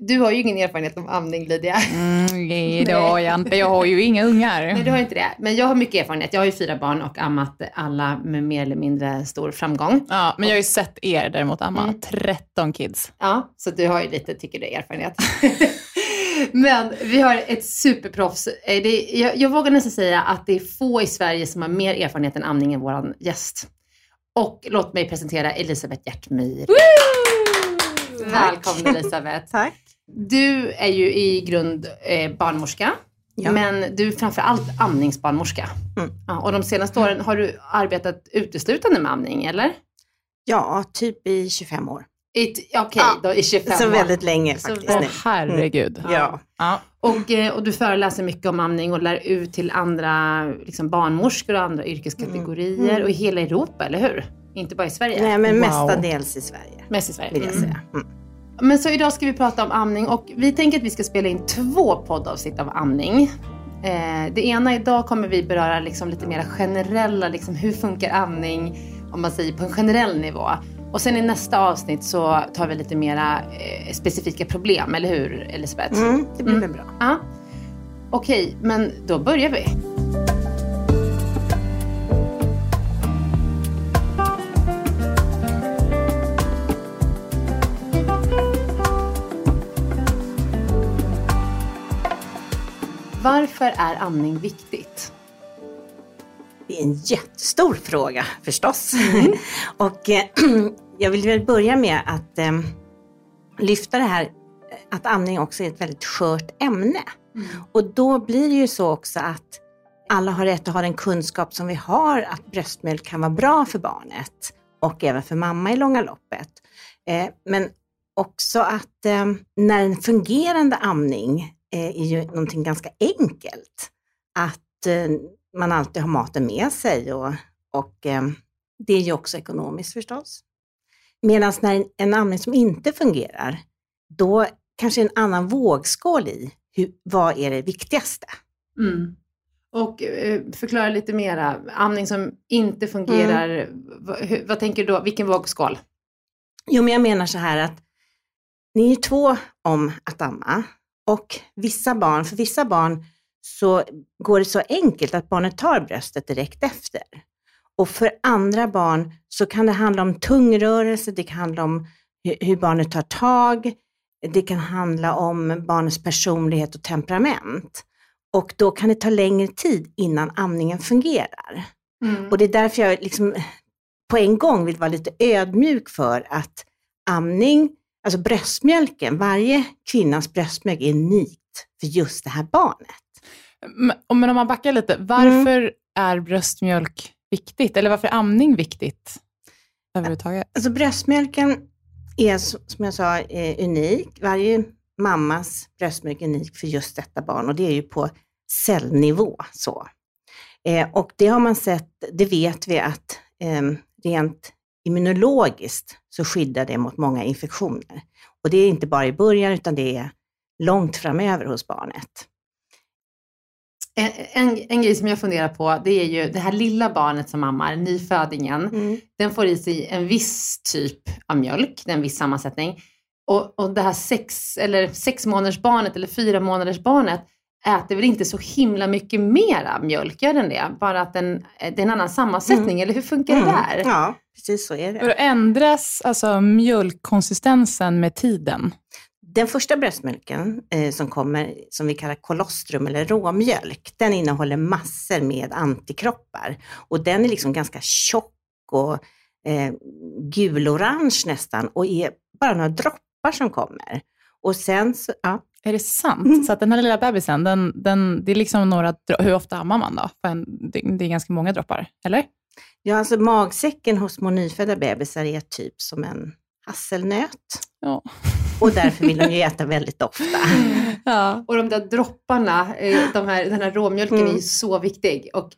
Du har ju ingen erfarenhet av amning Lydia. Mm, nej, det har jag inte. Jag har ju inga ungar. Nej, du har inte det. Men jag har mycket erfarenhet. Jag har ju fyra barn och ammat alla med mer eller mindre stor framgång. Ja, men jag har ju sett er däremot amma. Mm. 13 kids. Ja, så du har ju lite, tycker du, erfarenhet. men vi har ett superproffs. Eh, det, jag, jag vågar nästan säga att det är få i Sverige som har mer erfarenhet än amning än vår gäst. Och låt mig presentera Elisabeth Hjärtmyr. Välkommen Elisabeth. Tack. Du är ju i grund eh, barnmorska. Ja. Men du är framförallt amningsbarnmorska. Mm. Ja, och de senaste åren har du arbetat uteslutande med amning, eller? Ja, typ i 25 år. Okej, okay, ja. då i 25 Så år. väldigt länge faktiskt. Så, herregud. Mm. Ja. ja. Och, eh, och du föreläser mycket om amning och lär ut till andra liksom barnmorskor och andra yrkeskategorier mm. och i hela Europa, eller hur? Inte bara i Sverige? Nej, men wow. mestadels i Sverige. Mest i Sverige. Vill jag mm. säga. Mm. Men så idag ska vi prata om amning och vi tänker att vi ska spela in två poddavsnitt av amning. Eh, det ena idag kommer vi beröra liksom lite mer generella, liksom hur funkar amning om man säger på en generell nivå. Och sen i nästa avsnitt så tar vi lite mera eh, specifika problem, eller hur Elisabeth? Mm, det blir mm. väl bra. Ja. Okej, men då börjar vi. Varför är amning viktigt? Det är en jättestor fråga förstås. Mm. och eh, jag vill väl börja med att eh, lyfta det här att amning också är ett väldigt skört ämne. Och då blir det ju så också att alla har rätt att ha den kunskap som vi har att bröstmjölk kan vara bra för barnet och även för mamma i långa loppet. Eh, men också att eh, när en fungerande amning eh, är ju någonting ganska enkelt. Att eh, man alltid har maten med sig och, och eh, det är ju också ekonomiskt förstås. Medan när en, amning som inte fungerar, då kanske en annan vågskål i hur, vad är det viktigaste. Mm. Och eh, förklara lite mera, amning som inte fungerar, vad, hur, vad tänker du då, vilken vågskål? Jo, men jag menar så här att ni är två om att amma och vissa barn, för vissa barn så går det så enkelt att barnet tar bröstet direkt efter. Och för andra barn så kan det handla om tungrörelse, det kan handla om hur, barnet tar tag, det kan handla om barnets personlighet och temperament. Och då kan det ta längre tid innan amningen fungerar. Mm. Och det är därför jag liksom på en gång vill vara lite ödmjuk för att amning, alltså bröstmjölken, varje kvinnas bröstmjölk är unikt för just det här barnet. Men, men om man backar lite, varför är bröstmjölk viktigt? Eller varför är amning viktigt överhuvudtaget? Alltså bröstmjölken är som jag sa eh, unik. Varje mammas bröstmjölk är unik för just detta barn och det är ju på cellnivå. Så. Eh, och det har man sett, det vet vi att eh, rent immunologiskt så skyddar det mot många infektioner. Och det är inte bara i början utan det är långt framöver hos barnet. En, en, en grej som jag funderar på, det är ju det här lilla barnet som ammar, nyfödingen, Mm. den får i sig en viss typ av mjölk, en viss sammansättning. Och, och det här sex, eller sex månaders barnet eller fyra månaders barnet äter väl inte så himla mycket mera mjölk, gör den det? Bara att den, det är en annan sammansättning, eller hur funkar det där? Mm. Ja, precis så är det. För ändras alltså mjölkkonsistensen med tiden? Den första bröstmjölken eh, som kommer, som vi kallar kolostrum eller råmjölk, den innehåller massor med antikroppar. Och den är liksom ganska tjock och eh, gulorange nästan och är bara några droppar som kommer. Och sen så, ja, Är det sant? Mm. Så att den här lilla bebisen, den, den, det är liksom några Hur ofta ammar man då? För en, det, det är ganska många droppar, eller? ja, alltså magsäcken hos små nyfödda bebisar är typ som en hasselnöt. Ja. Och därför vill de ju äta väldigt ofta. ja. Och de där dropparna, eh, de här, den här råmjölken Mm. är ju så viktig. Och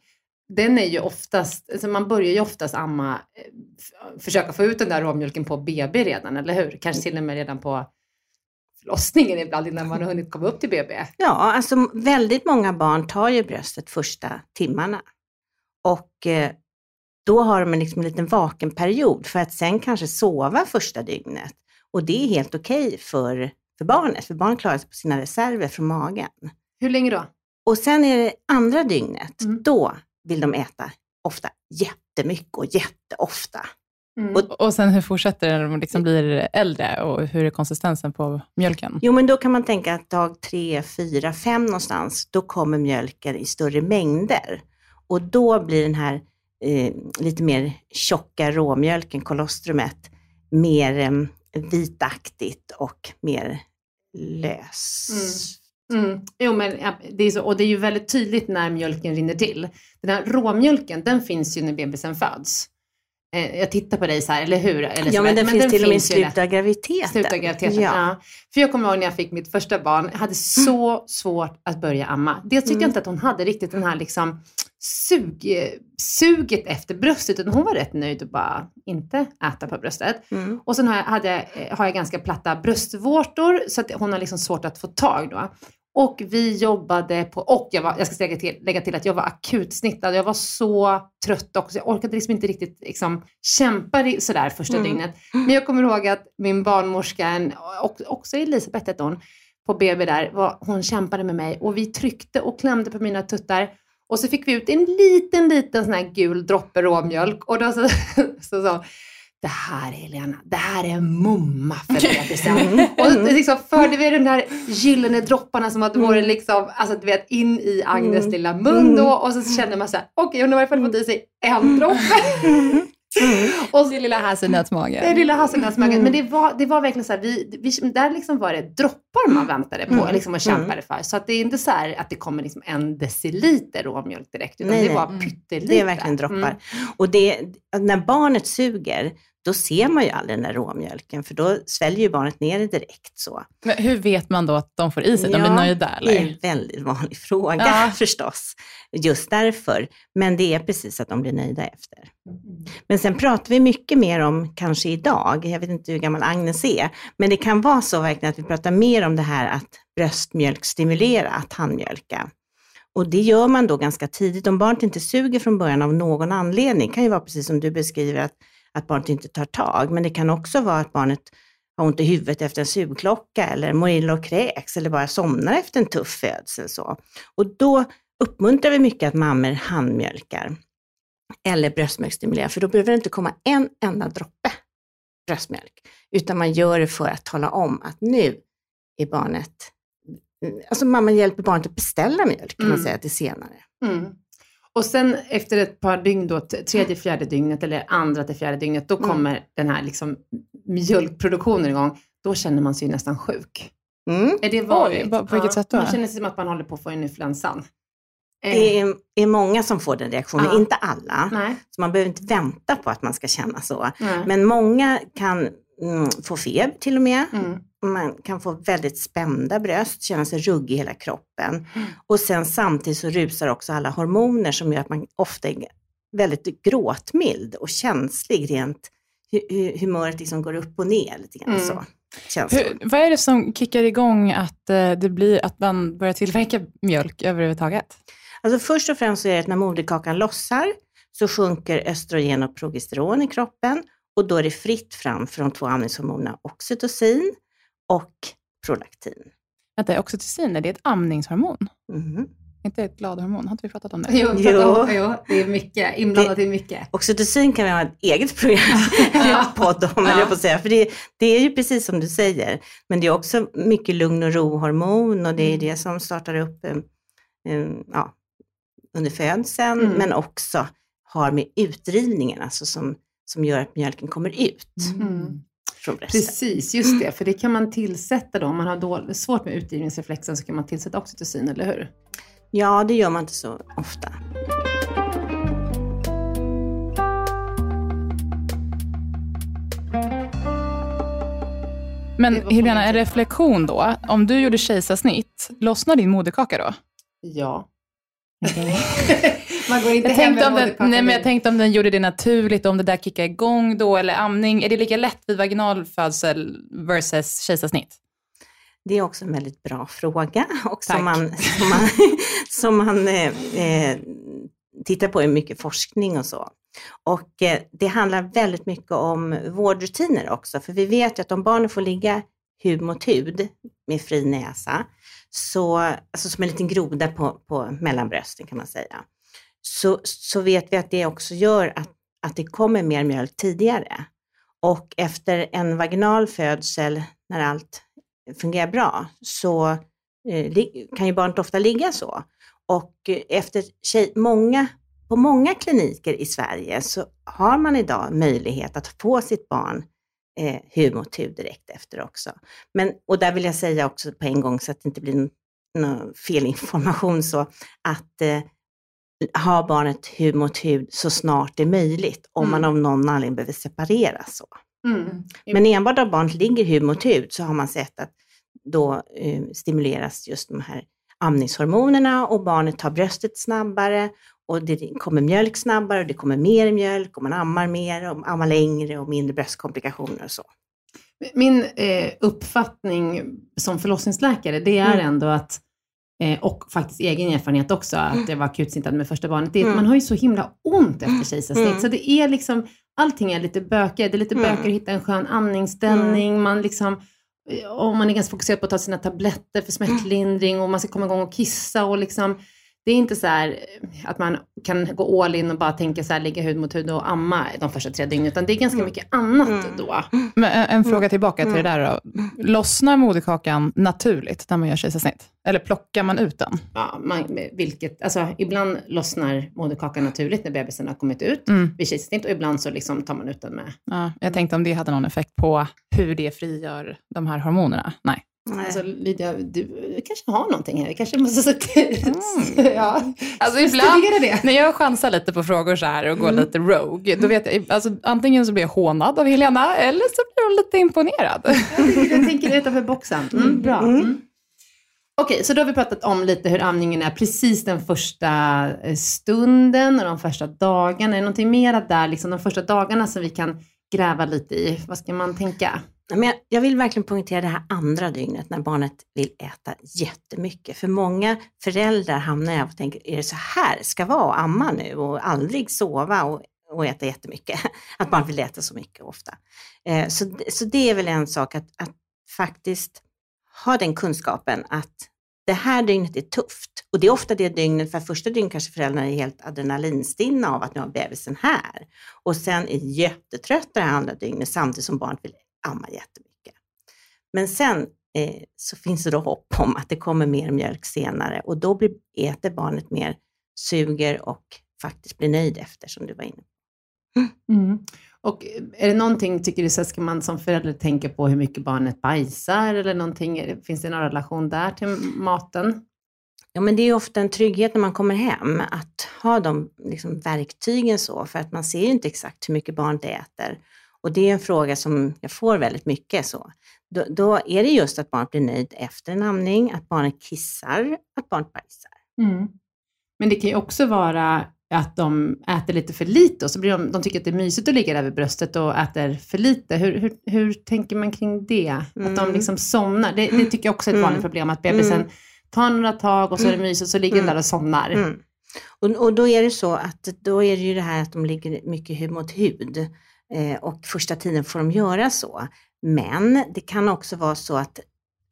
den är ju oftast, alltså man börjar ju oftast amma, eh, försöka få ut den där råmjölken på BB redan, eller hur? Kanske till och med redan på förlossningen ibland innan man har hunnit komma upp till BB. Ja, alltså väldigt många barn tar ju bröstet första timmarna. Och eh, då har de en liksom en liten vakenperiod för att sen kanske sova första dygnet. Och det är helt okej för, för barnet, för barnet klarar sig på sina reserver från magen. Hur länge då? Och sen är det andra dygnet, Mm. då vill de äta ofta jättemycket och jätteofta. Mm. Och- Och sen hur fortsätter det när de liksom blir äldre och hur är konsistensen på mjölken? Jo, men då kan man tänka att dag tre, fyra, fem någonstans, då kommer mjölken i större mängder. Och då blir den här eh, lite mer tjocka råmjölken, kolostrumet, mer eh, vitaktigt och mer lös. Mm. Jo, men ja, det är så, och det är ju väldigt tydligt när mjölken rinner till. Den här råmjölken, den finns ju när bebisen föds. Eh, jag tittar på dig så här, eller hur? Eller Ja, men den finns till och med i slutet av graviditeten. Slutet av graviditeten. Ja. Ja. För jag kommer ihåg när jag fick mitt första barn, jag hade så svårt att börja amma. Dels tyckte Mm. jag inte att hon hade riktigt den här liksom sug, suget efter bröstet, utan hon var rätt nöjd och bara inte äta på bröstet. Mm. Och sen har jag, hade, jag- har jag ganska platta bröstvårtor, så att hon har liksom svårt att få tag då. Och vi jobbade på, och jag, var, jag ska lägga till, lägga till att jag var akutsnittad. Jag var så trött också. Jag orkade liksom inte riktigt liksom, kämpa sådär första Mm. dygnet. Men jag kommer ihåg att min barnmorska, och, också Elisabeth hette hon, på BB där, var, hon kämpade med mig och vi tryckte och klämde på mina tuttar. Och så fick vi ut en liten, liten sån här gul droppe råmjölk. Och då så, så hon, det här Helena, det här är mumma för bebisen. och så liksom förde vi den där gyllene dropparna som att det vore liksom, alltså du vet, in i Agnes Mm. lilla mun då. Och så kände man så här, okej hon har i alla fall fått i sig en droppe. Och det lilla hasselnötsmagen. Det lilla hasselnötsmagen. Men det var, det var verkligen så här, vi, vi, där liksom var det droppar man väntade på Mm. liksom, och kämpade för. Så att det är inte så här att det kommer liksom en deciliter råmjölk direkt, utan Nej, det var Mm. pyttelite. Det är verkligen droppar. Mm. Och det, när barnet suger, då ser man ju aldrig den där råmjölken, för då sväljer ju barnet ner det direkt så. Men hur vet man då att de får i sig? De blir Ja, nöjda Det är eller? en väldigt vanlig fråga Ja. förstås. Just därför. Men det är precis att de blir nöjda efter. Men sen pratar vi mycket mer om, kanske idag, jag vet inte hur gammal Agnes är, men det kan vara så verkligen att vi pratar mer om det här att bröstmjölk stimulera, att handmjölka. Och det gör man då ganska tidigt. Om barnet inte suger från början av någon anledning, kan ju vara precis som du beskriver, att, att barnet inte tar tag, men det kan också vara att barnet har ont i huvudet efter en sugklocka eller mår illa och kräks eller bara somnar efter en tuff födsel. Så. Och då uppmuntrar vi mycket att mammor handmjölkar eller bröstmjölksstimulerar, för då behöver det inte komma en enda droppe bröstmjölk, utan man gör det för att tala om att nu är barnet, alltså mamman hjälper barnet att beställa mjölk kan man Mm. säga till senare. Mm. Och sen efter ett par dygn, då, tredje, fjärde dygnet eller andra till fjärde dygnet, då Mm. kommer den här liksom mjölkproduktionen igång. Då känner man sig ju nästan sjuk. Mm. Är det vanligt? på vilket sätt då? Man känner sig som att man håller på att få en influensan. Eh, Det är, är många som får den reaktionen, Ja. inte alla. Nej. Så man behöver inte vänta på att man ska känna så. nej. Men många kan mm, få feber till och med. Mm. Man kan få väldigt spända bröst, känna sig ruggig i hela kroppen. Och sen samtidigt så rusar också alla hormoner som gör att man ofta är väldigt gråtmild och känslig rent hu- hu- humöret liksom går upp och ner lite grann Mm. så. Hur, vad är det som kickar igång att, eh, det blir, att man börjar tillverka mjölk överhuvudtaget? Alltså först och främst så är det att när moderkakan lossar så sjunker östrogen och progesteron i kroppen och då är det fritt fram för de två amningshormonerna oxytocin och prolaktin. Vänta, oxytocin, är det ett amningshormon? Mhm. Inte ett gladhormon? Har inte vi pratat om det? Jo, Jo. jo. jo, det är mycket. Inblandat i mycket. Oxytocin kan vi ha ett eget program, en podd om, ja. på att säga. För det, det är ju precis som du säger. Men det är också mycket lugn och ro-hormon och det är det som startar upp eh, eh, ja, under födseln, Mm. men också har med utdrivningen, alltså som, som gör att mjölken kommer ut Mm. Precis, just det. För det kan man tillsätta då. Om man har svårt med utgivningsreflexen så kan man tillsätta oxytocin, eller hur? Ja, det gör man inte så ofta. Men Helena, en reflektion då. Om du gjorde kejsarsnitt, lossnar din moderkaka då? Ja. man går inte Jag hem tänkte, om den, nej, men jag tänkte om den gjorde det naturligt, om det där kickar igång då, eller amning. Är det lika lätt vid vaginalfödsel versus kejsarsnitt? Det är också en väldigt bra fråga och Tack. som man, som man, som man eh, eh, tittar på i mycket forskning och så. Och eh, det handlar väldigt mycket om vårdrutiner också, för vi vet ju att om barnen får ligga hud mot hud med fri näsa, så, alltså som en liten groda på, på mellanbrösten kan man säga, så, så vet vi att det också gör att, att det kommer mer mjölk tidigare. Och efter en vaginal födsel, när allt fungerar bra, så eh, kan ju barnet ofta ligga så. Och efter tjej, många, på många kliniker i Sverige så har man idag möjlighet att få sitt barn eh, hud mot hud direkt efter också. Men, och där vill jag säga också på en gång så att det inte blir någon, någon felinformation så, att eh, ha barnet hud mot hud så snart det är möjligt, om man av någon anledning behöver separera så. Mm. Men enbart om barnet ligger hud mot hud så har man sett att då eh, stimuleras just de här amningshormonerna och barnet tar bröstet snabbare och det kommer mjölk snabbare och det kommer mer mjölk och man ammar mer och ammar längre och mindre bröstkomplikationer och så. Min eh, uppfattning som förlossningsläkare, det är Mm. ändå att, eh, och faktiskt egen erfarenhet också, att jag var akutsnittad med första barnet, det är att Mm. man har ju så himla ont efter kejsarsnitt. Mm. Så det är liksom, allting är lite bökigt. Det är lite Mm. bökigt att hitta en skön andningsställning. Man liksom, eh, och man är ganska fokuserad på att ta sina tabletter för smärtlindring och man ska komma igång och kissa och liksom, det är inte så här eh, att man kan gå all in och bara tänka så här, ligga hud mot hud och amma de första tre dygnen, utan det är ganska mycket annat då. Men en, en fråga tillbaka till det där då. Lossnar moderkakan naturligt när man gör kejsarsnitt? Eller plockar man ut den? Ja, man, vilket, alltså, ibland lossnar moderkakan naturligt när bebisen har kommit ut Mm. vid kejsarsnitt och ibland så liksom tar man ut den med. Ja, jag tänkte om det hade någon effekt på hur det frigör de här hormonerna. Nej. Nej. Alltså, Lydia, du, kanske har någonting här. Vi kanske måste sätta ja. Alltså ibland, Studera det. när jag chansar lite på frågor så här och går lite rogue, då vet jag, alltså, antingen så blir jag hånad av Helena, eller så blir hon lite imponerad. Jag tänker utanför boxen. Mm, bra. Mm. Okej, så då har vi pratat om lite hur amningen är precis den första eh, stunden och de första dagarna. Är det någonting mer där, liksom de första dagarna som vi kan gräva lite i? Vad ska man tänka? Men jag, jag vill verkligen poängtera det här andra dygnet när barnet vill äta jättemycket. För många föräldrar hamnar i och tänker, är det så här det ska vara att amma nu och aldrig sova och, och äta jättemycket? Att barn vill äta så mycket ofta. Eh, så, så det är väl en sak att, att faktiskt ha den kunskapen att det här dygnet är tufft. Och det är ofta det dygnet, för första dygnet kanske föräldrarna är helt adrenalinstinna av att nu har bebisen här. Och sen är jättetrötta det här andra dygnet samtidigt som barnet vill amma jättemycket. Men sen eh, så finns det då hopp om att det kommer mer mjölk senare och då blir, äter barnet mer, suger och faktiskt blir nöjd efter som du var inne på. Mm. Och är det någonting, tycker du, så ska man som förälder tänka på hur mycket barnet bajsar eller någonting? Finns det någon relation där till maten? Ja, men det är ofta en trygghet när man kommer hem att ha de liksom, verktygen så, för att man ser ju inte exakt hur mycket barnet äter. Och det är en fråga som jag får väldigt mycket så. Då, då är det just att barnet blir nöjd efter en amning, att barnet kissar, att barnet bajsar. Men det kan ju också vara att de äter lite för lite och så blir de, de tycker att det är mysigt att ligga där vid bröstet och äter för lite. Hur, hur, hur tänker man kring det? Att de Mm. liksom somnar. Det, det tycker jag också är ett vanligt problem, att bebisen Mm. tar några tag och så är det mysigt och så ligger den där och somnar. Mm. Och, och då är det så att då är det ju det här att de ligger mycket hud mot hud Eh, och första tiden får de göra så. Men det kan också vara så att,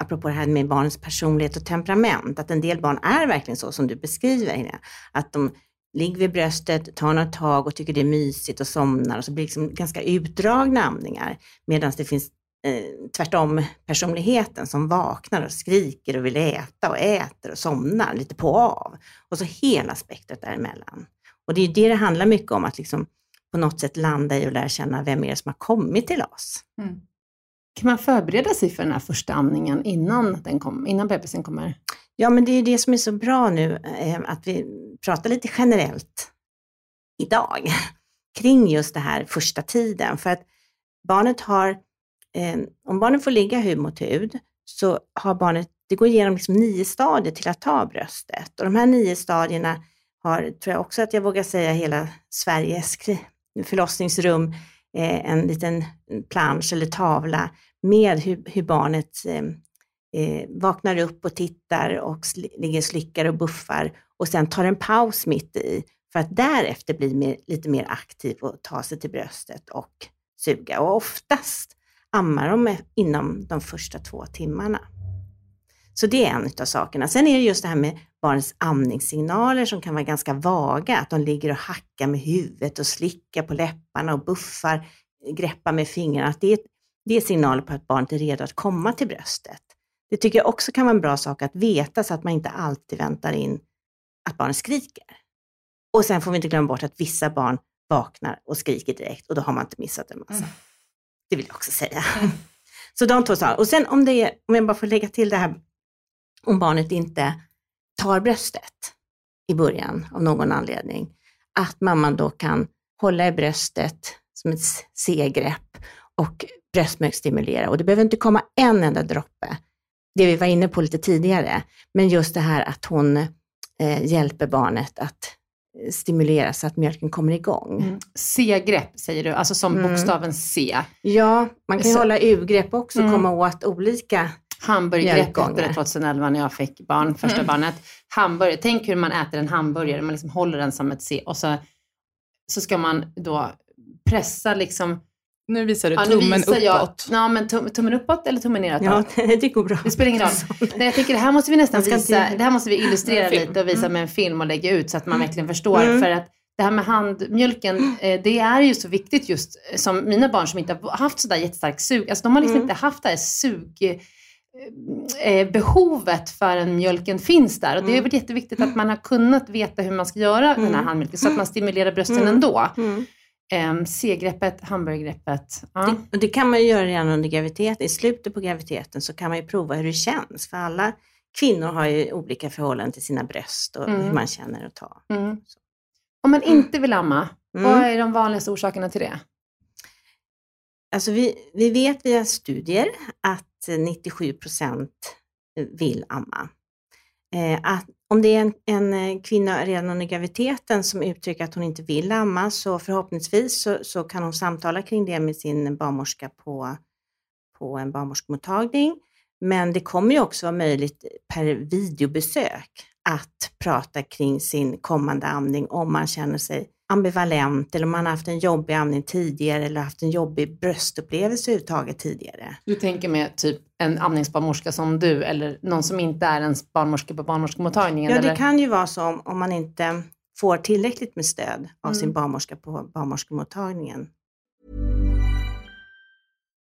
apropå det här med barnens personlighet och temperament, att en del barn är verkligen så som du beskriver, att de ligger vid bröstet, tar några tag och tycker det är mysigt och somnar och så blir det liksom ganska utdragna amningar. Medan det finns eh, tvärtom personligheten som vaknar och skriker och vill äta och äter och somnar lite på och av. Och så hela spektrat däremellan. Och det är ju det det handlar mycket om, att liksom på något sätt landa i och lära känna vem är det som har kommit till oss. Kan man förbereda sig för den här första amningen innan, den kom, innan bebisen kommer? Ja, men det är det som är så bra nu, eh, att vi pratar lite generellt idag kring just det här första tiden. För att barnet har, eh, om barnet får ligga hud mot hud, så har barnet, det går igenom liksom nio stadier till att ta bröstet. Och de här nio stadierna har, tror jag också att jag vågar säga, hela Sveriges förlossningsrum, eh, en liten plansch eller tavla med hur, hur barnet eh, eh vaknar upp och tittar och ligger och slickar och buffar och sen tar en paus mitt i för att därefter bli mer, lite mer aktiv och ta sig till bröstet och suga. Och oftast ammar de inom de första två timmarna. Så det är en av sakerna. Sen är det just det här med barnens amningssignaler som kan vara ganska vaga, att de ligger och hackar med huvudet och slickar på läpparna och buffar, greppar med fingrarna. Att det, är, det är signaler på att barnet är redo att komma till bröstet. Det tycker jag också kan vara en bra sak att veta så att man inte alltid väntar in att barnet skriker. Och sen får vi inte glömma bort att vissa barn vaknar och skriker direkt och då har man inte missat en massa. Det vill jag också säga. Så de två sakerna. Och sen om, det är, om jag bara får lägga till det här om barnet inte tar bröstet i början av någon anledning, att mamman då kan hålla i bröstet som ett C-grepp och bröstmjölksstimulera. Och det behöver inte komma en enda droppe, det vi var inne på lite tidigare, men just det här att hon eh, hjälper barnet att eh, stimulera så att mjölken kommer igång. C-grepp säger du, alltså som Mm. bokstaven C. Ja, man kan Så- hålla U-grepp också och Mm. komma åt olika Hamburgergrepp hette det 2011 när jag fick barn, första barnet. Hamburgare, tänk hur man äter en hamburgare, man liksom håller den som ett C och så, så ska man då pressa liksom Nu visar du Ja, tummen visar jag- uppåt. Ja, men tum, tummen uppåt eller tummen neråt? Ja, det går bra. Det spelar ingen roll. Nej, jag tänker det här måste vi nästan visa, det här måste vi illustrera lite och visa med en film och lägga ut så att man verkligen förstår. Mm. För att det här med handmjölken, eh, det är ju så viktigt just som mina barn som inte har haft sådär jättestarkt sug, alltså de har liksom Mm. inte haft det här sug eh, behovet förrän mjölken finns där. Och det har varit jätteviktigt att man har kunnat veta hur man ska göra den här handmjölken så att man stimulerar brösten Mm. ändå. Mm. Eh, C-greppet, hamburgergreppet. Ja. Det, det kan man ju göra redan under graviditeten. I slutet på graviditeten så kan man ju prova hur det känns. För alla kvinnor har ju olika förhållanden till sina bröst och Mm. hur man känner och tar. Mm. Om man inte vill amma, Mm. vad är de vanligaste orsakerna till det? Alltså vi, vi vet via studier att 97 procent vill amma. Eh, att om det är en, en eh, kvinna redan under graviditeten som uttrycker att hon inte vill amma så förhoppningsvis så, så kan hon samtala kring det med sin barnmorska på, på en barnmorskemottagning. Men det kommer ju också vara möjligt per videobesök att prata kring sin kommande amning om man känner sig ambivalent eller om man har haft en jobbig amning tidigare eller haft en jobbig bröstupplevelse överhuvudtaget tidigare. Du tänker med typ en amningsbarnmorska som du eller någon som inte är ens barnmorska på barnmorskemottagningen? Ja, det eller? kan ju vara så om, om man inte får tillräckligt med stöd av sin Mm. barnmorska på barnmorskemottagningen.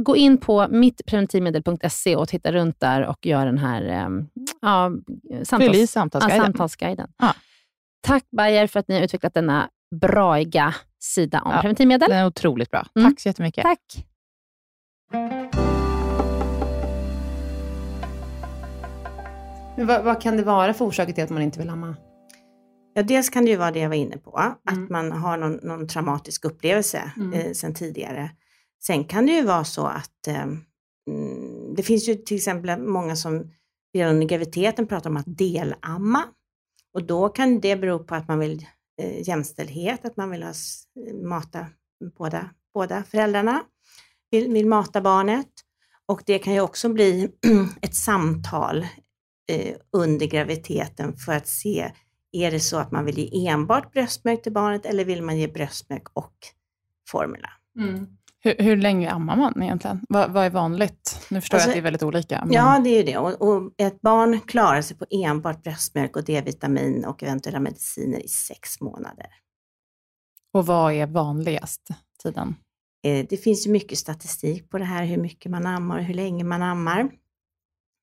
gå in på mittpreventivmedel.se och titta runt där och gör den här eh, ja, Fyll samtals, samtalsguiden. Ja, samtalsguiden. Ja. Tack Bayer för att ni har utvecklat denna braiga sida om Ja, preventivmedel. Den är otroligt bra. Mm. Tack så jättemycket. Tack. Men vad, vad kan det vara för orsaker till att man inte vill amma? Ja, dels kan det ju vara det jag var inne på, Mm. att man har någon, någon traumatisk upplevelse Mm. eh, sedan tidigare. Sen kan det ju vara så att eh, det finns ju till exempel många som redan under graviditeten pratar om att delamma. Och då kan det bero på att man vill eh, jämställdhet, att man vill ha, eh, mata båda, båda föräldrarna, vill, vill mata barnet. Och det kan ju också bli ett samtal eh, under graviditeten för att se, är det så att man vill ge enbart bröstmjölk till barnet eller vill man ge bröstmjölk och formula? Mm. Hur, hur länge ammar man egentligen? Vad, vad är vanligt? Nu förstår Alltså, jag att det är väldigt olika. Men... Ja, det är ju det. Och, och ett barn klarar sig på enbart bröstmjölk och D-vitamin och eventuella mediciner i sex månader. Och vad är vanligast tiden? Eh, Det finns ju mycket statistik på det här, hur mycket man ammar och hur länge man ammar.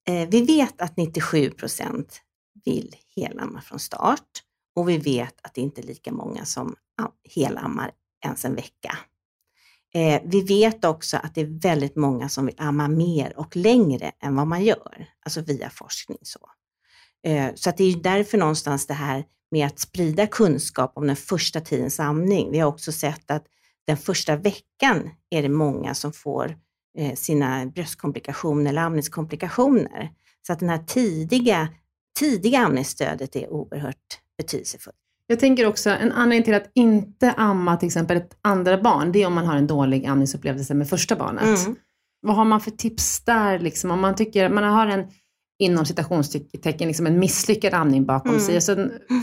Eh, Vi vet att 97 procent vill helamma från start och vi vet att det inte är lika många som helammar ens en vecka. Eh, Vi vet också att det är väldigt många som vill amma mer och längre än vad man gör, alltså via forskning. Så, Eh, så att det är ju därför någonstans det här med att sprida kunskap om den första tidens amning. Vi har också sett att den första veckan är det många som får eh, sina bröstkomplikationer eller amningskomplikationer. Så att det här tidiga, tidiga amningsstödet är oerhört betydelsefullt. Jag tänker också, en anledning till att inte amma till exempel ett andra barn, det är om man har en dålig amningsupplevelse med första barnet. Mm. Vad har man för tips där? Liksom? Om man tycker man har en, inom citationstecken, liksom en misslyckad amning bakom Mm. sig. Så,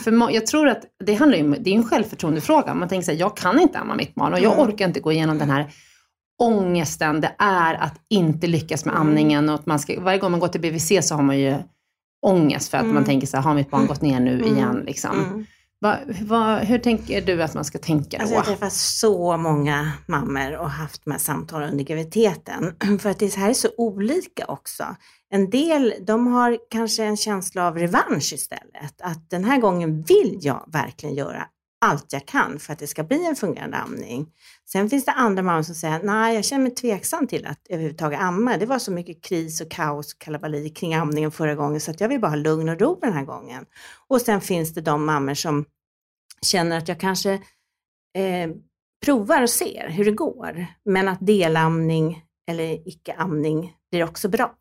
för, jag tror att det handlar ju det är en självförtroendefråga. Man tänker så här, jag kan inte amma mitt barn och jag Mm. orkar inte gå igenom den här ångesten det är att inte lyckas med Mm. amningen. Och att man ska, varje gång man går till BVC så har man ju ångest för att Mm. man tänker så här, har mitt barn gått ner nu Mm. igen? Liksom. Va, va, hur tänker du att man ska tänka då? Alltså jag har träffat så många mammor och haft de här samtalen under graviditeten. För att det här är så olika också. En del de har kanske en känsla av revansch istället. Att den här gången vill jag verkligen göra allt jag kan för att det ska bli en fungerande amning. Sen finns det andra mammor som säger, nej jag känner mig tveksam till att överhuvudtaget amma. Det var så mycket kris och kaos och kalabalik kring amningen förra gången så att jag vill bara ha lugn och ro den här gången. Och sen finns det de mammor som känner att jag kanske eh, provar och ser hur det går. Men att delamning eller icke-amning blir också bra.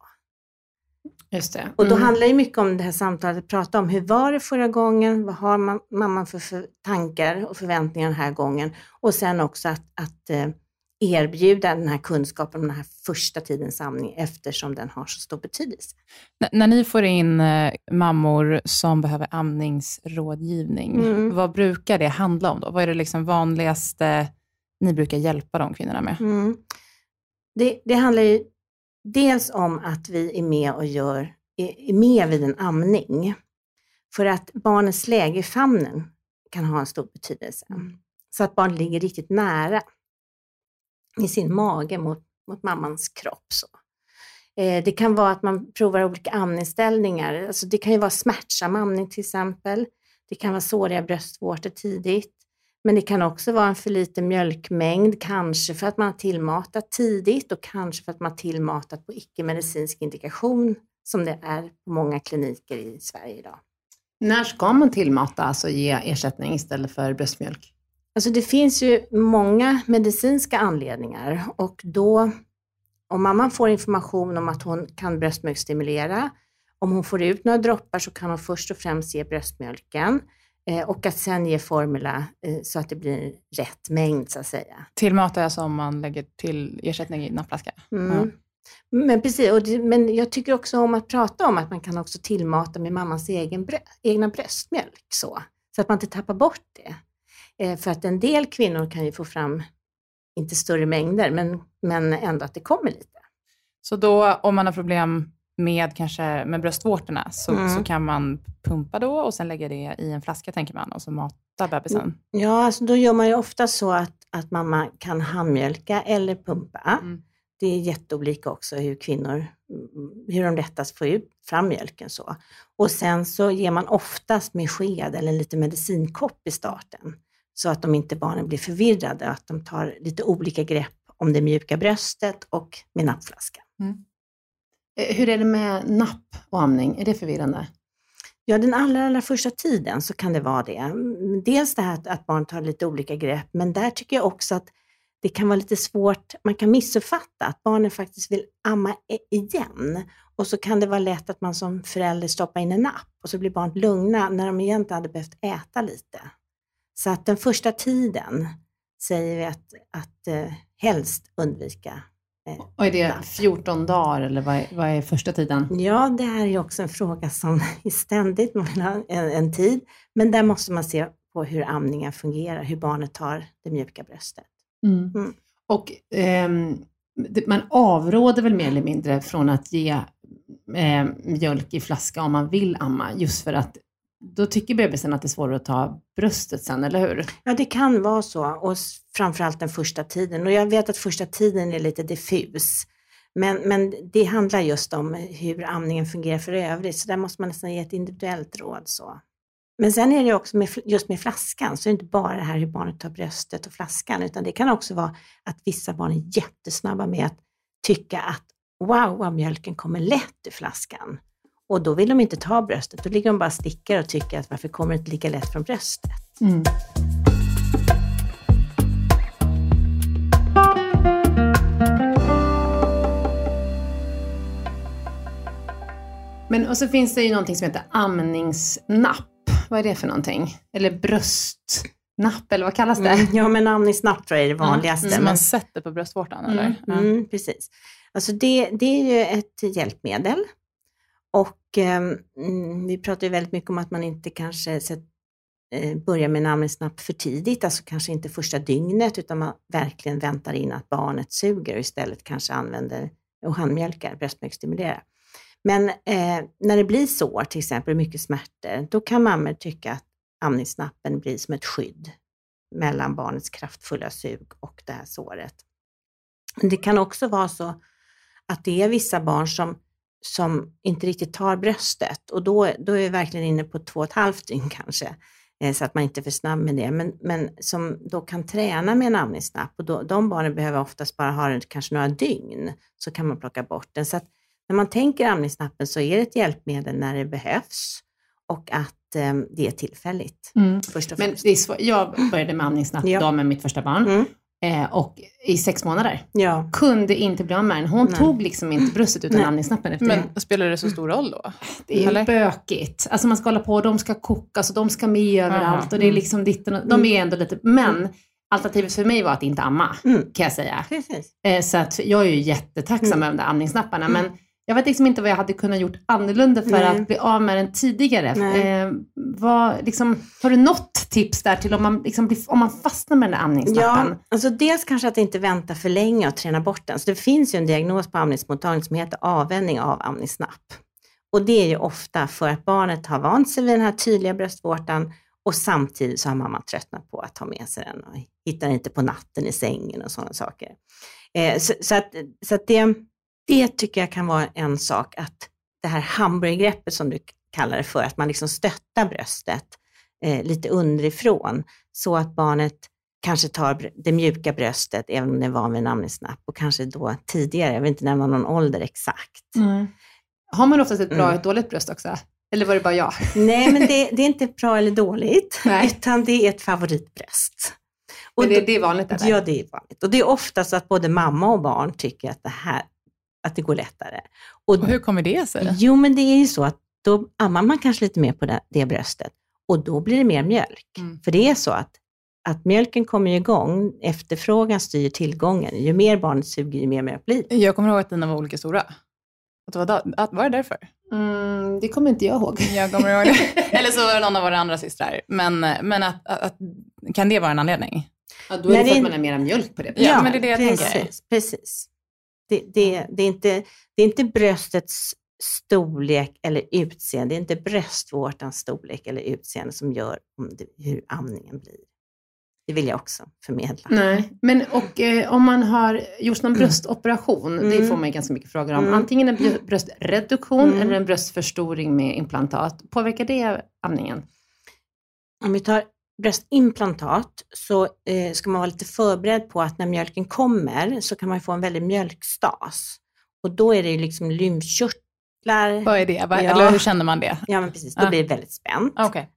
Just det. Och då Mm. handlar det mycket om det här samtalet, att prata om hur var det förra gången, vad har man, mamman för, för tankar och förväntningar den här gången. Och sen också att, att eh, erbjuda den här kunskapen om den här första tidens amning eftersom den har så stor betydelse. N- när ni får in eh, mammor som behöver amningsrådgivning, Mm. vad brukar det handla om då? Vad är det liksom vanligaste ni brukar hjälpa de kvinnorna med? Mm. Det, det handlar ju dels om att vi är med och gör, är med vid en amning. För att barnets läge i famnen kan ha en stor betydelse. Så att barnet ligger riktigt nära i sin mage mot, mot mammans kropp. Så. Eh, det kan vara att man provar olika amningsställningar. Alltså det kan ju vara smärtsam amning till exempel. Det kan vara såriga bröstvårtor tidigt. Men det kan också vara en för liten mjölkmängd, kanske för att man har tillmatat tidigt och kanske för att man har tillmatat på icke-medicinsk indikation som det är på många kliniker i Sverige idag. När ska man tillmata, alltså ge ersättning istället för bröstmjölk? Alltså det finns ju många medicinska anledningar och då om mamman får information om att hon kan bröstmjölksstimulera, om hon får ut några droppar så kan hon först och främst ge bröstmjölken och att sen ge formula eh, så att det blir rätt mängd så att säga. Tillmatar jag som man lägger till ersättning i nappflaska? Mm. Men precis, och det, men jag tycker också om att prata om att man kan också tillmata med mammans egen brö, egna bröstmjölk så, så att man inte tappar bort det. Eh, för att en del kvinnor kan ju få fram, inte större mängder, men, men ändå att det kommer lite. Så då, om man har problem med, kanske, med bröstvårtorna, så, Mm. så kan man pumpa då och sen lägga det i en flaska, tänker man, och så mata bebisen. Ja, alltså då gör man ju ofta så att, att mamma kan handmjölka eller pumpa. Mm. det är jätteolika också hur kvinnor, mm, hur de lättast får ut fram mjölken så. Och sen så ger man oftast med sked eller lite medicinkopp i starten. Så att de inte barnen blir förvirrade, att de tar lite olika grepp om det mjuka bröstet och med nappflaskan. Eh, Eh, hur är det med napp och amning? Är det förvirrande? Ja, den allra, allra första tiden så kan det vara det. Dels det här att, barn tar lite olika grepp, men där tycker jag också att det kan vara lite svårt, man kan missuppfatta att barnen faktiskt vill amma e, igen. Och så kan det vara lätt att man som förälder stoppar in en napp och så blir barnet lugna när de egentligen hade behövt äta lite. Så att den första tiden säger vi att, att eh, helst undvika och är det napp. 14 dagar eller vad är, vad är första tiden? Ja, det här är ju också en fråga som är ständigt man vill ha en, en tid. Men där måste man se på hur amningen fungerar, hur barnet tar det mjuka bröstet. Mm. Och ehm, man avråder väl mer eller mindre från att ge eh, mjölk i flaska om man vill amma, just för att då tycker bebisen att det är svårare att ta bröstet sen, eller hur? Ja, det kan vara så och framförallt den första tiden. Och jag vet att första tiden är lite diffus. Men, men det handlar just om hur amningen fungerar för övrigt, så där måste man nästan ge ett individuellt råd. Så. Men sen är det också med, just med flaskan, så är det inte bara det här hur barnet tar bröstet och flaskan, utan det kan också vara att vissa barn är jättesnabba med att tycka att wow, vad mjölken kommer lätt ur flaskan. Och då vill de inte ta bröstet, då ligger de bara och stickar och tycker att varför kommer det inte lika lätt från bröstet? Men och så finns det ju någonting som heter amningsnapp. Vad är det för någonting? Eller bröstnapp, eller vad kallas det? Mm, ja, men amningsnapp tror jag är det vanligaste. Som men- man sätter på bröstvårtan eller? Ja. Mm, precis. Alltså det, det är ju ett hjälpmedel. Och eh, vi pratar ju väldigt mycket om att man inte kanske sett, eh, börjar med en amningsnapp för tidigt, alltså kanske inte första dygnet, utan man verkligen väntar in att barnet suger och istället kanske använder och handmjölkar, bröstmjölksstimulerar. Men eh, när det blir sår, till exempel mycket smärtor, då kan mammor tycka att amningsnappen blir som ett skydd mellan barnets kraftfulla sug och det här såret. Men det kan också vara så att det är vissa barn som, som inte riktigt tar bröstet och då, då är vi verkligen inne på två och ett halvt dygn kanske, eh, så att man inte är för snabb med det, men, men som då kan träna med en amningsnapp och då, de barnen behöver oftast bara ha den kanske några dygn, så kan man plocka bort den. Så att när man tänker amningsnappen så är det ett hjälpmedel när det behövs och att eh, det är tillfälligt. Först och Men det är svår- jag började med amningsnapp Ja. med mitt första barn. Mm. Eh, och i sex månader. Ja. Kunde inte bli av med den. Hon Nej. tog liksom inte bröstet utan amningsnappen efter det. Men spelar det så stor roll då? Det är Eller? bökigt. Alltså man ska hålla på, de ska kokas och de ska med överallt och det är liksom ditten och, De är ändå lite, men alternativet för mig var att inte amma, Mm. kan jag säga. Precis. Eh, så att jag är ju jättetacksam Mm. över de där amningsnapparna, men jag vet liksom inte vad jag hade kunnat gjort annorlunda för Nej. att bli av med den tidigare. Eh, vad, liksom, har du något tips där till om man, liksom om man fastnar med den där amningsnappen? Ja, alltså dels kanske att inte vänta för länge och träna bort den. Så det finns ju en diagnos på amningsmottagning som heter avvänjning av amningsnapp. Och det är ju ofta för att barnet har vant sig vid den här tydliga bröstvårtan och samtidigt så har mamman tröttnat på att ta med sig den och hittar inte på natten i sängen och sådana saker. Eh, så, så att, så att det, det tycker jag kan vara en sak, att det här hamburgergreppet som du kallar det för, att man liksom stöttar bröstet eh, lite underifrån så att barnet kanske tar det mjuka bröstet, även om det är van vid en amningsnapp, och kanske då tidigare, jag vill inte nämna någon ålder exakt. Har man oftast ett bra och Mm. ett dåligt bröst också? Eller var det bara jag? Nej, men det, det är inte bra eller dåligt, Nej. utan det är ett favoritbröst. Och Men det, det är vanligt eller? Ja, det är vanligt. Och det är ofta så att både mamma och barn tycker att det här, att det går lättare. Och, Och hur kommer det sig? jo, men det är ju så att då ammar man kanske lite mer på det, det bröstet och då blir det mer mjölk. Mm. För det är så att, att mjölken kommer igång, efterfrågan styr tillgången. Ju mer barnet suger, ju mer mjölk blir det. Jag kommer ihåg att dina var olika stora. Att det var, da- att, var det därför? Mm, det kommer inte jag ihåg. Jag kommer ihåg det. Eller så var det någon av våra andra systrar. Men, men att, att, att, kan det vara en anledning? Ja, då är det Nej, för det- att man har mera mjölk på det. Ja, men det är det jag precis, tänker. Precis. Det, det, det, är inte, det är inte bröstets storlek eller utseende, det är inte bröstvårtans storlek eller utseende som gör det, hur amningen blir. Det vill jag också förmedla. Nej, men och eh, om man har gjort någon bröstoperation, det Mm. får man ju ganska mycket frågor om. Mm. Antingen en brö- bröstreduktion Mm. eller en bröstförstoring med implantat. Påverkar det amningen? Om vi tar bröstimplantat så eh, ska man vara lite förberedd på att när mjölken kommer så kan man få en väldig mjölkstas. Och då är det ju liksom lymfkörtlar. Vad är det? Vad, Ja. Eller hur känner man det? Ja men precis, då Ja. blir det väldigt spänt Okej.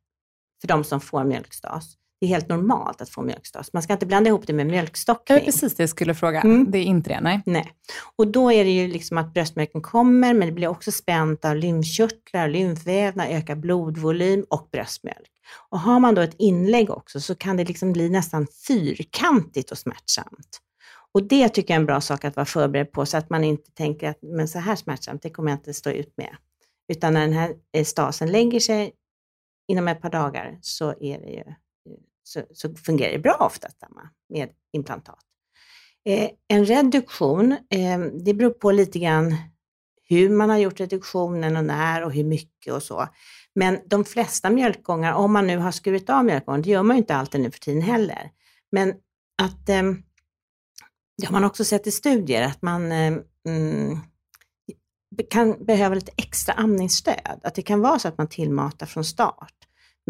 för de som får mjölkstas. Det är helt normalt att få mjölkstas. Man ska inte blanda ihop det med Det mjölkstockning. var precis det jag skulle fråga. Mm. Det är inte det, nej. Nej. Och då är det ju liksom att bröstmjölken kommer, men det blir också spänt av lymfkörtlar, lymfvävnad, ökar blodvolym och bröstmjölk. Och har man då ett inlägg också så kan det liksom bli nästan fyrkantigt och smärtsamt. Och det tycker jag är en bra sak att vara förberedd på så att man inte tänker att men så här smärtsamt, det kommer jag inte stå ut med. Utan när den här eh, stasen lägger sig inom ett par dagar så, är det ju, så, så fungerar det bra oftast med implantat. Eh, en reduktion, eh, det beror på lite grann hur man har gjort reduktionen och när och hur mycket och så. Men de flesta mjölkgångar, om man nu har skurit av mjölkgången, det gör man ju inte alltid nu för tiden heller. Men att, eh, det har man också sett i studier, att man eh, mm, kan behöva lite extra amningsstöd. Att det kan vara så att man tillmatar från start.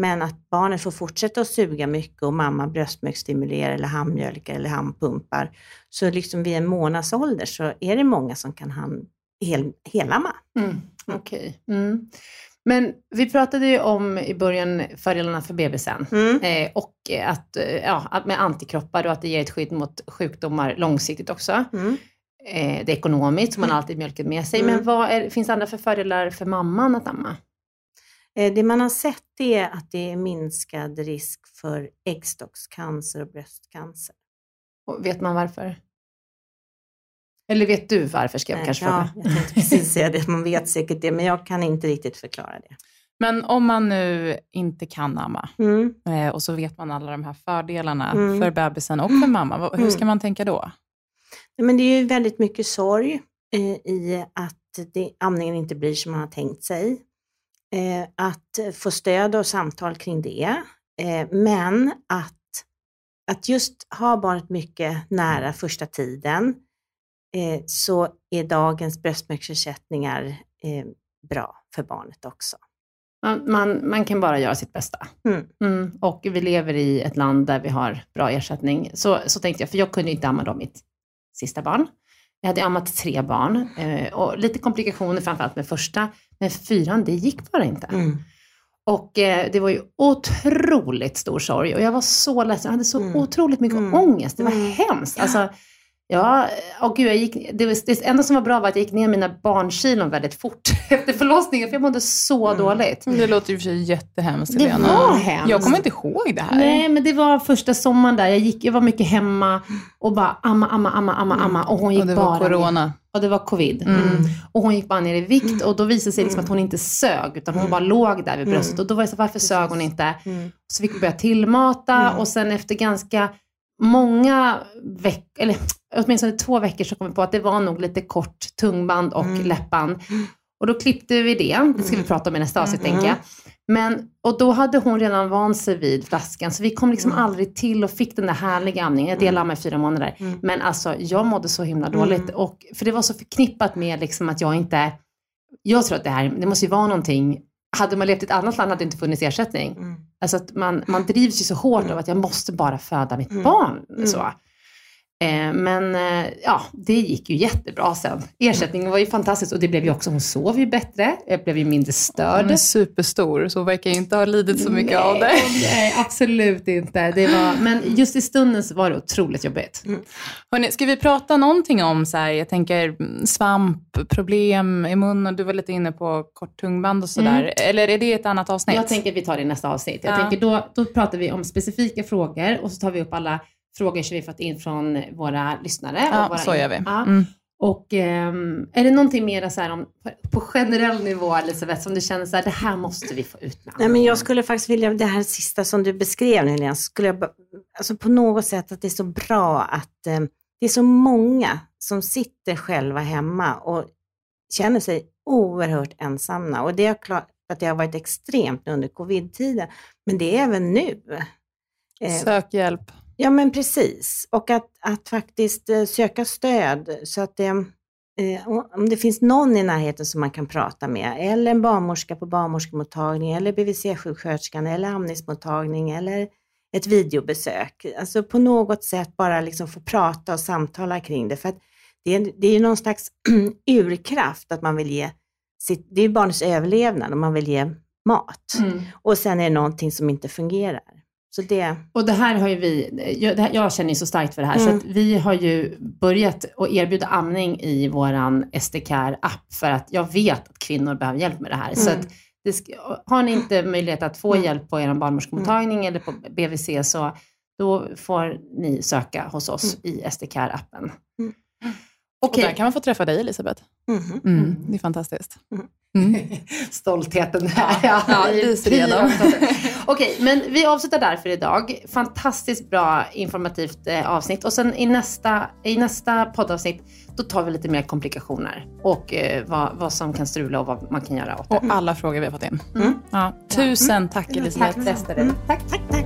Men att barnet får fortsätta att suga mycket och mamma bröstmjölksstimulerar eller handmjölkar eller handpumpar. Så liksom vid en månads ålder så är det många som kan hand, hel, helamma. Mm. Okej. Mm. Men vi pratade ju om i början fördelarna för bebisen. Mm. Eh, och att, eh, ja, med antikroppar och att det ger ett skydd mot sjukdomar långsiktigt också. Mm. Eh, det är ekonomiskt, så man har alltid mjölken med sig. Mm. Men vad är, finns det andra för fördelar för mamman att amma? Eh, Det man har sett är att det är minskad risk för äggstockscancer och bröstcancer. Och vet man varför? Eller vet du varför, ska jag Eh, kanske ja, fråga. jag tänkte precis säga det, man vet säkert det, men jag kan inte riktigt förklara det. Men om man nu inte kan amma Mm. eh, och så vet man alla de här fördelarna Mm. för bebisen och för mamma, hur ska man tänka då? Nej, Men det är ju väldigt mycket sorg i att det, amningen inte blir som man har tänkt sig. Eh, att få stöd och samtal kring det. Eh, men att, att just ha barnet mycket nära första tiden eh, så är dagens bröstmjölksersättningar eh, bra för barnet också. Man, man, man kan bara göra sitt bästa. Mm. Mm. Och vi lever i ett land där vi har bra ersättning. Så, så tänkte jag, för jag kunde inte amma då mitt sista barn. Jag hade ammat tre barn eh, och lite komplikationer framförallt med första. Men fyran, det gick bara inte. Mm. Och eh, det var ju otroligt stor sorg och jag var så ledsen. Jag hade så Mm. otroligt mycket Mm. ångest. Det var Mm. hemskt. Alltså, ja, och gud, jag gick, det, var, det enda som var bra var att jag gick ner mina barnkilon väldigt fort efter förlossningen, för jag mådde så Mm. dåligt. Det låter ju för sig jättehemskt, Det Helena. var hemskt. Jag kommer inte ihåg det här. Nej, men det var första sommaren där. Jag, gick, jag var mycket hemma och bara amma, amma, amma, amma, amma. Och hon gick och det bara var ner. corona. Och det var covid. Mm. Och hon gick bara ner i vikt och då visade det sig liksom att hon inte sög, utan hon bara låg där vid bröstet. Och då var det så, varför sög hon inte? Mm. Så fick vi börja tillmata Mm. och sen efter ganska många veckor, eller åtminstone två veckor så kom vi på att det var nog lite kort tungband och Mm. läppband. Och då klippte vi det, det ska vi prata om i nästa avsnitt Mm. tänker jag. Men, och då hade hon redan vant sig vid flaskan, så vi kom liksom Mm. aldrig till och fick den där härliga amningen. Jag delade med fyra månader. Mm. Men alltså, jag mådde så himla Mm. dåligt. Och, för det var så förknippat med liksom att jag inte... Jag tror att det här, det måste ju vara någonting... Hade man levt i ett annat land hade det inte funnits ersättning. Mm. Alltså att man, man drivs ju så hårt av att jag måste bara föda mitt Mm. barn. Mm. Så. Eh, men eh, ja, det gick ju jättebra sen. Ersättningen var ju fantastisk och det blev ju också, hon sov ju bättre, jag blev ju mindre störd. Hon är superstor, så hon verkar ju inte ha lidit så mycket av det. Nej, nej, absolut inte. Det var, men just i stunden så var det otroligt jobbigt. Hörrni, ska vi prata någonting om, så här, jag tänker mm, svamp, problem i munnen, du var lite inne på kort tungband och sådär. Eller är det ett annat avsnitt? Jag tänker att vi tar det i nästa avsnitt. Jag Ja. tänker då, då pratar vi om specifika frågor och så tar vi upp alla frågor som vi fått in från våra lyssnare. Ja, och våra så gör vi. Ja. Mm. Och ehm, är det någonting mer så här om, på, generell nivå, Elisabeth, som du känner så här, det här måste vi få ut med Nej, men jag skulle faktiskt vilja, det här sista som du beskrev nu, Helena, skulle jag, alltså på något sätt att det är så bra att eh, det är så många som sitter själva hemma och känner sig oerhört ensamma. Och det är klart att det har varit extremt under covid-tiden, men det är även nu. Eh, Sök hjälp. Ja men precis. Och att, att faktiskt eh, söka stöd så att det, eh, om det finns någon i närheten som man kan prata med, eller en barnmorska på barnmorskemottagning, eller BVC-sjuksköterskan, eller amningsmottagning, eller ett videobesök. Alltså på något sätt bara liksom få prata och samtala kring det. För att det är, det är någon slags urkraft att man vill ge sitt, det är barnets överlevnad och man vill ge mat. Mm. Och sen är det någonting som inte fungerar. Så det, Och det här har ju vi, jag, det här, jag känner ju så starkt för det här, så Mm. att vi har ju börjat att erbjuda amning i våran SDCare-app för att jag vet att kvinnor behöver hjälp med det här. Så Mm. att det ska, har ni inte möjlighet att få Mm. hjälp på er barnmorskemottagning eller på BVC så då får ni söka hos oss i SDCare-appen. Mm. Och där kan man få träffa dig Elisabeth. mhm. Mm. Det är fantastiskt. stoltheten här. Ja, Ja, det är lyser igenom. Okej, men vi avslutar där för idag. Fantastiskt bra informativt eh, avsnitt. Och sen i nästa, i nästa poddavsnitt, då tar vi lite mer komplikationer och eh, vad, vad som kan strula och vad man kan göra åt det. Och alla frågor vi har fått in. Mm. Ja. Tusen tack Elisabeth. Tack Ester. Tack. Tack,